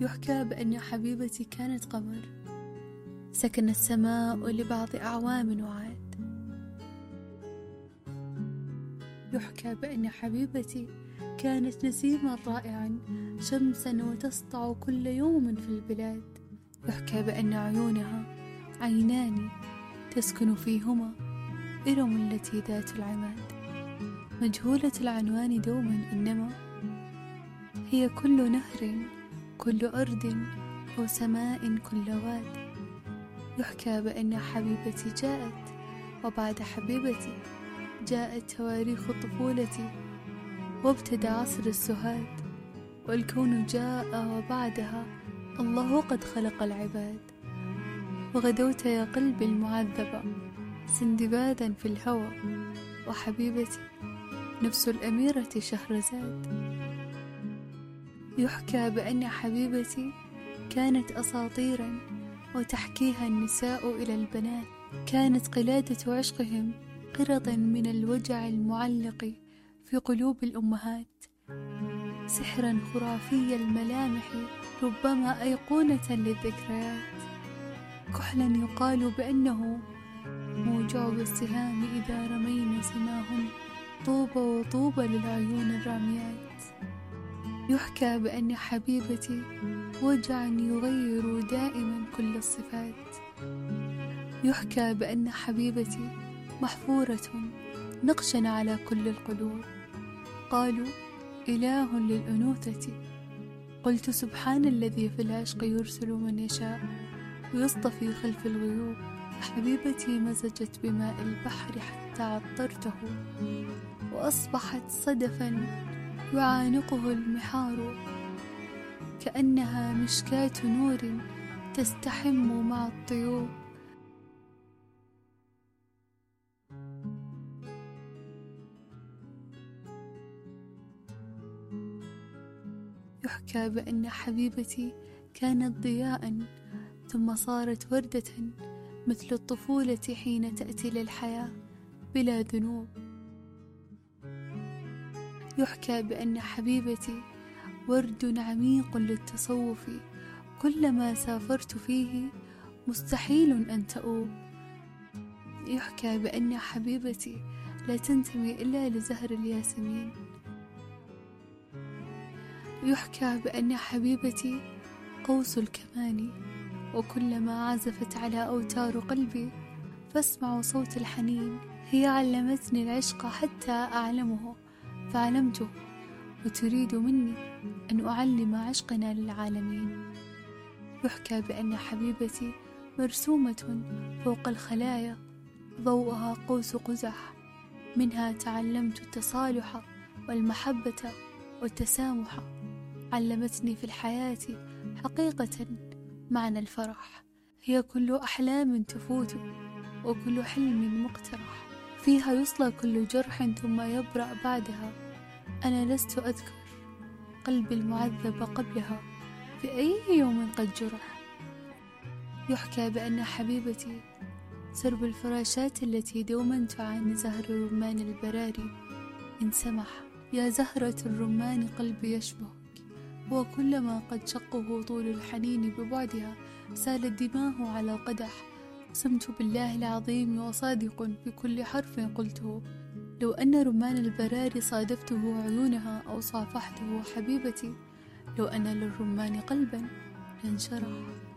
يحكى بأن حبيبتي كانت قمر سكن السماء لبعض أعوام وعاد. يحكى بأن حبيبتي كانت نسيما رائعا شمسا وتسطع كل يوم في البلاد. يحكى بأن عيونها عينان تسكن فيهما إرم التي ذات العماد. مجهولة العنوان دوما إنما هي كل نهر كل أرض أو سماء كل واد. يحكى بأن حبيبتي جاءت وبعد حبيبتي جاءت تواريخ طفولتي وابتدى عصر السهاد والكون جاء وبعدها الله قد خلق العباد. وغدوت يا قلبي المعذبة سندبادا في الهوى. وحبيبتي نفس الأميرة شهرزاد. يحكى بأن حبيبتي كانت أساطيرا وتحكيها النساء إلى البنات. كانت قلادة عشقهم قرضا من الوجع المعلق في قلوب الأمهات. سحرا خرافي الملامح ربما أيقونة للذكريات. كحلا يقال بأنه موجع بالسهام إذا رمينا سماهن طوبى وطوبى للعيون الراميات. يحكى بأن حبيبتي وجعا يغير دائما كل الصفات. يحكى بأن حبيبتي محفورة نقشا على كل القلوب. قالوا إله للأنوثة. قلت سبحان الذي في العشق يرسل من يشاء ويصطفي خلف الغيوب. حبيبتي مزجت بماء البحر حتى عطرته وأصبحت صدفا يعانقه المحار. كأنها مشكاة نور تستحم مع الطيوب يحكى بأن حبيبتي كانت ضياء ثم صارت وردة مثل الطفولة حين تأتي للحياة بلا ذنوب. يحكى بأن حبيبتي ورد عميق للتصوف. كلما سافرت فيه مستحيل أن تؤوب. يحكى بأن حبيبتي لا تنتمي إلا لزهر الياسمين. يحكى بأن حبيبتي قوس الكمان. وكلما عزفت على أوتار قلبي فاسمع صوت الحنين. هي علمتني العشق حتى أعلمه. فعلمته وتريد مني أن أعلم عشقنا للعالمين. يحكى بأن حبيبتي مرسومة فوق الخلايا ضوءها قوس قزح. منها تعلمت التصالح والمحبة والتسامح. علمتني في الحياة حقيقة معنى الفرح. هي كل أحلام تفوت وكل حلم مقترح. فيها يصلى كل جرح ثم يبرأ بعدها. أنا لست أذكر قلبي المعذب قبلها. في أي يوم قد جرح؟ يحكى بأن حبيبتي سرب الفراشات التي دوما تعاني زهر الرمان البراري. إن سمح يا زهرة الرمان قلبي يشبهك. وكلما قد شقه طول الحنين ببعدها سالت دماه على قدح. أقسمت بالله العظيم وصادق في كل حرف قلته. لو أن رمان البراري صادفته عيونها أو صافحته حبيبتي لو أن للرمان قلبا لانشرح.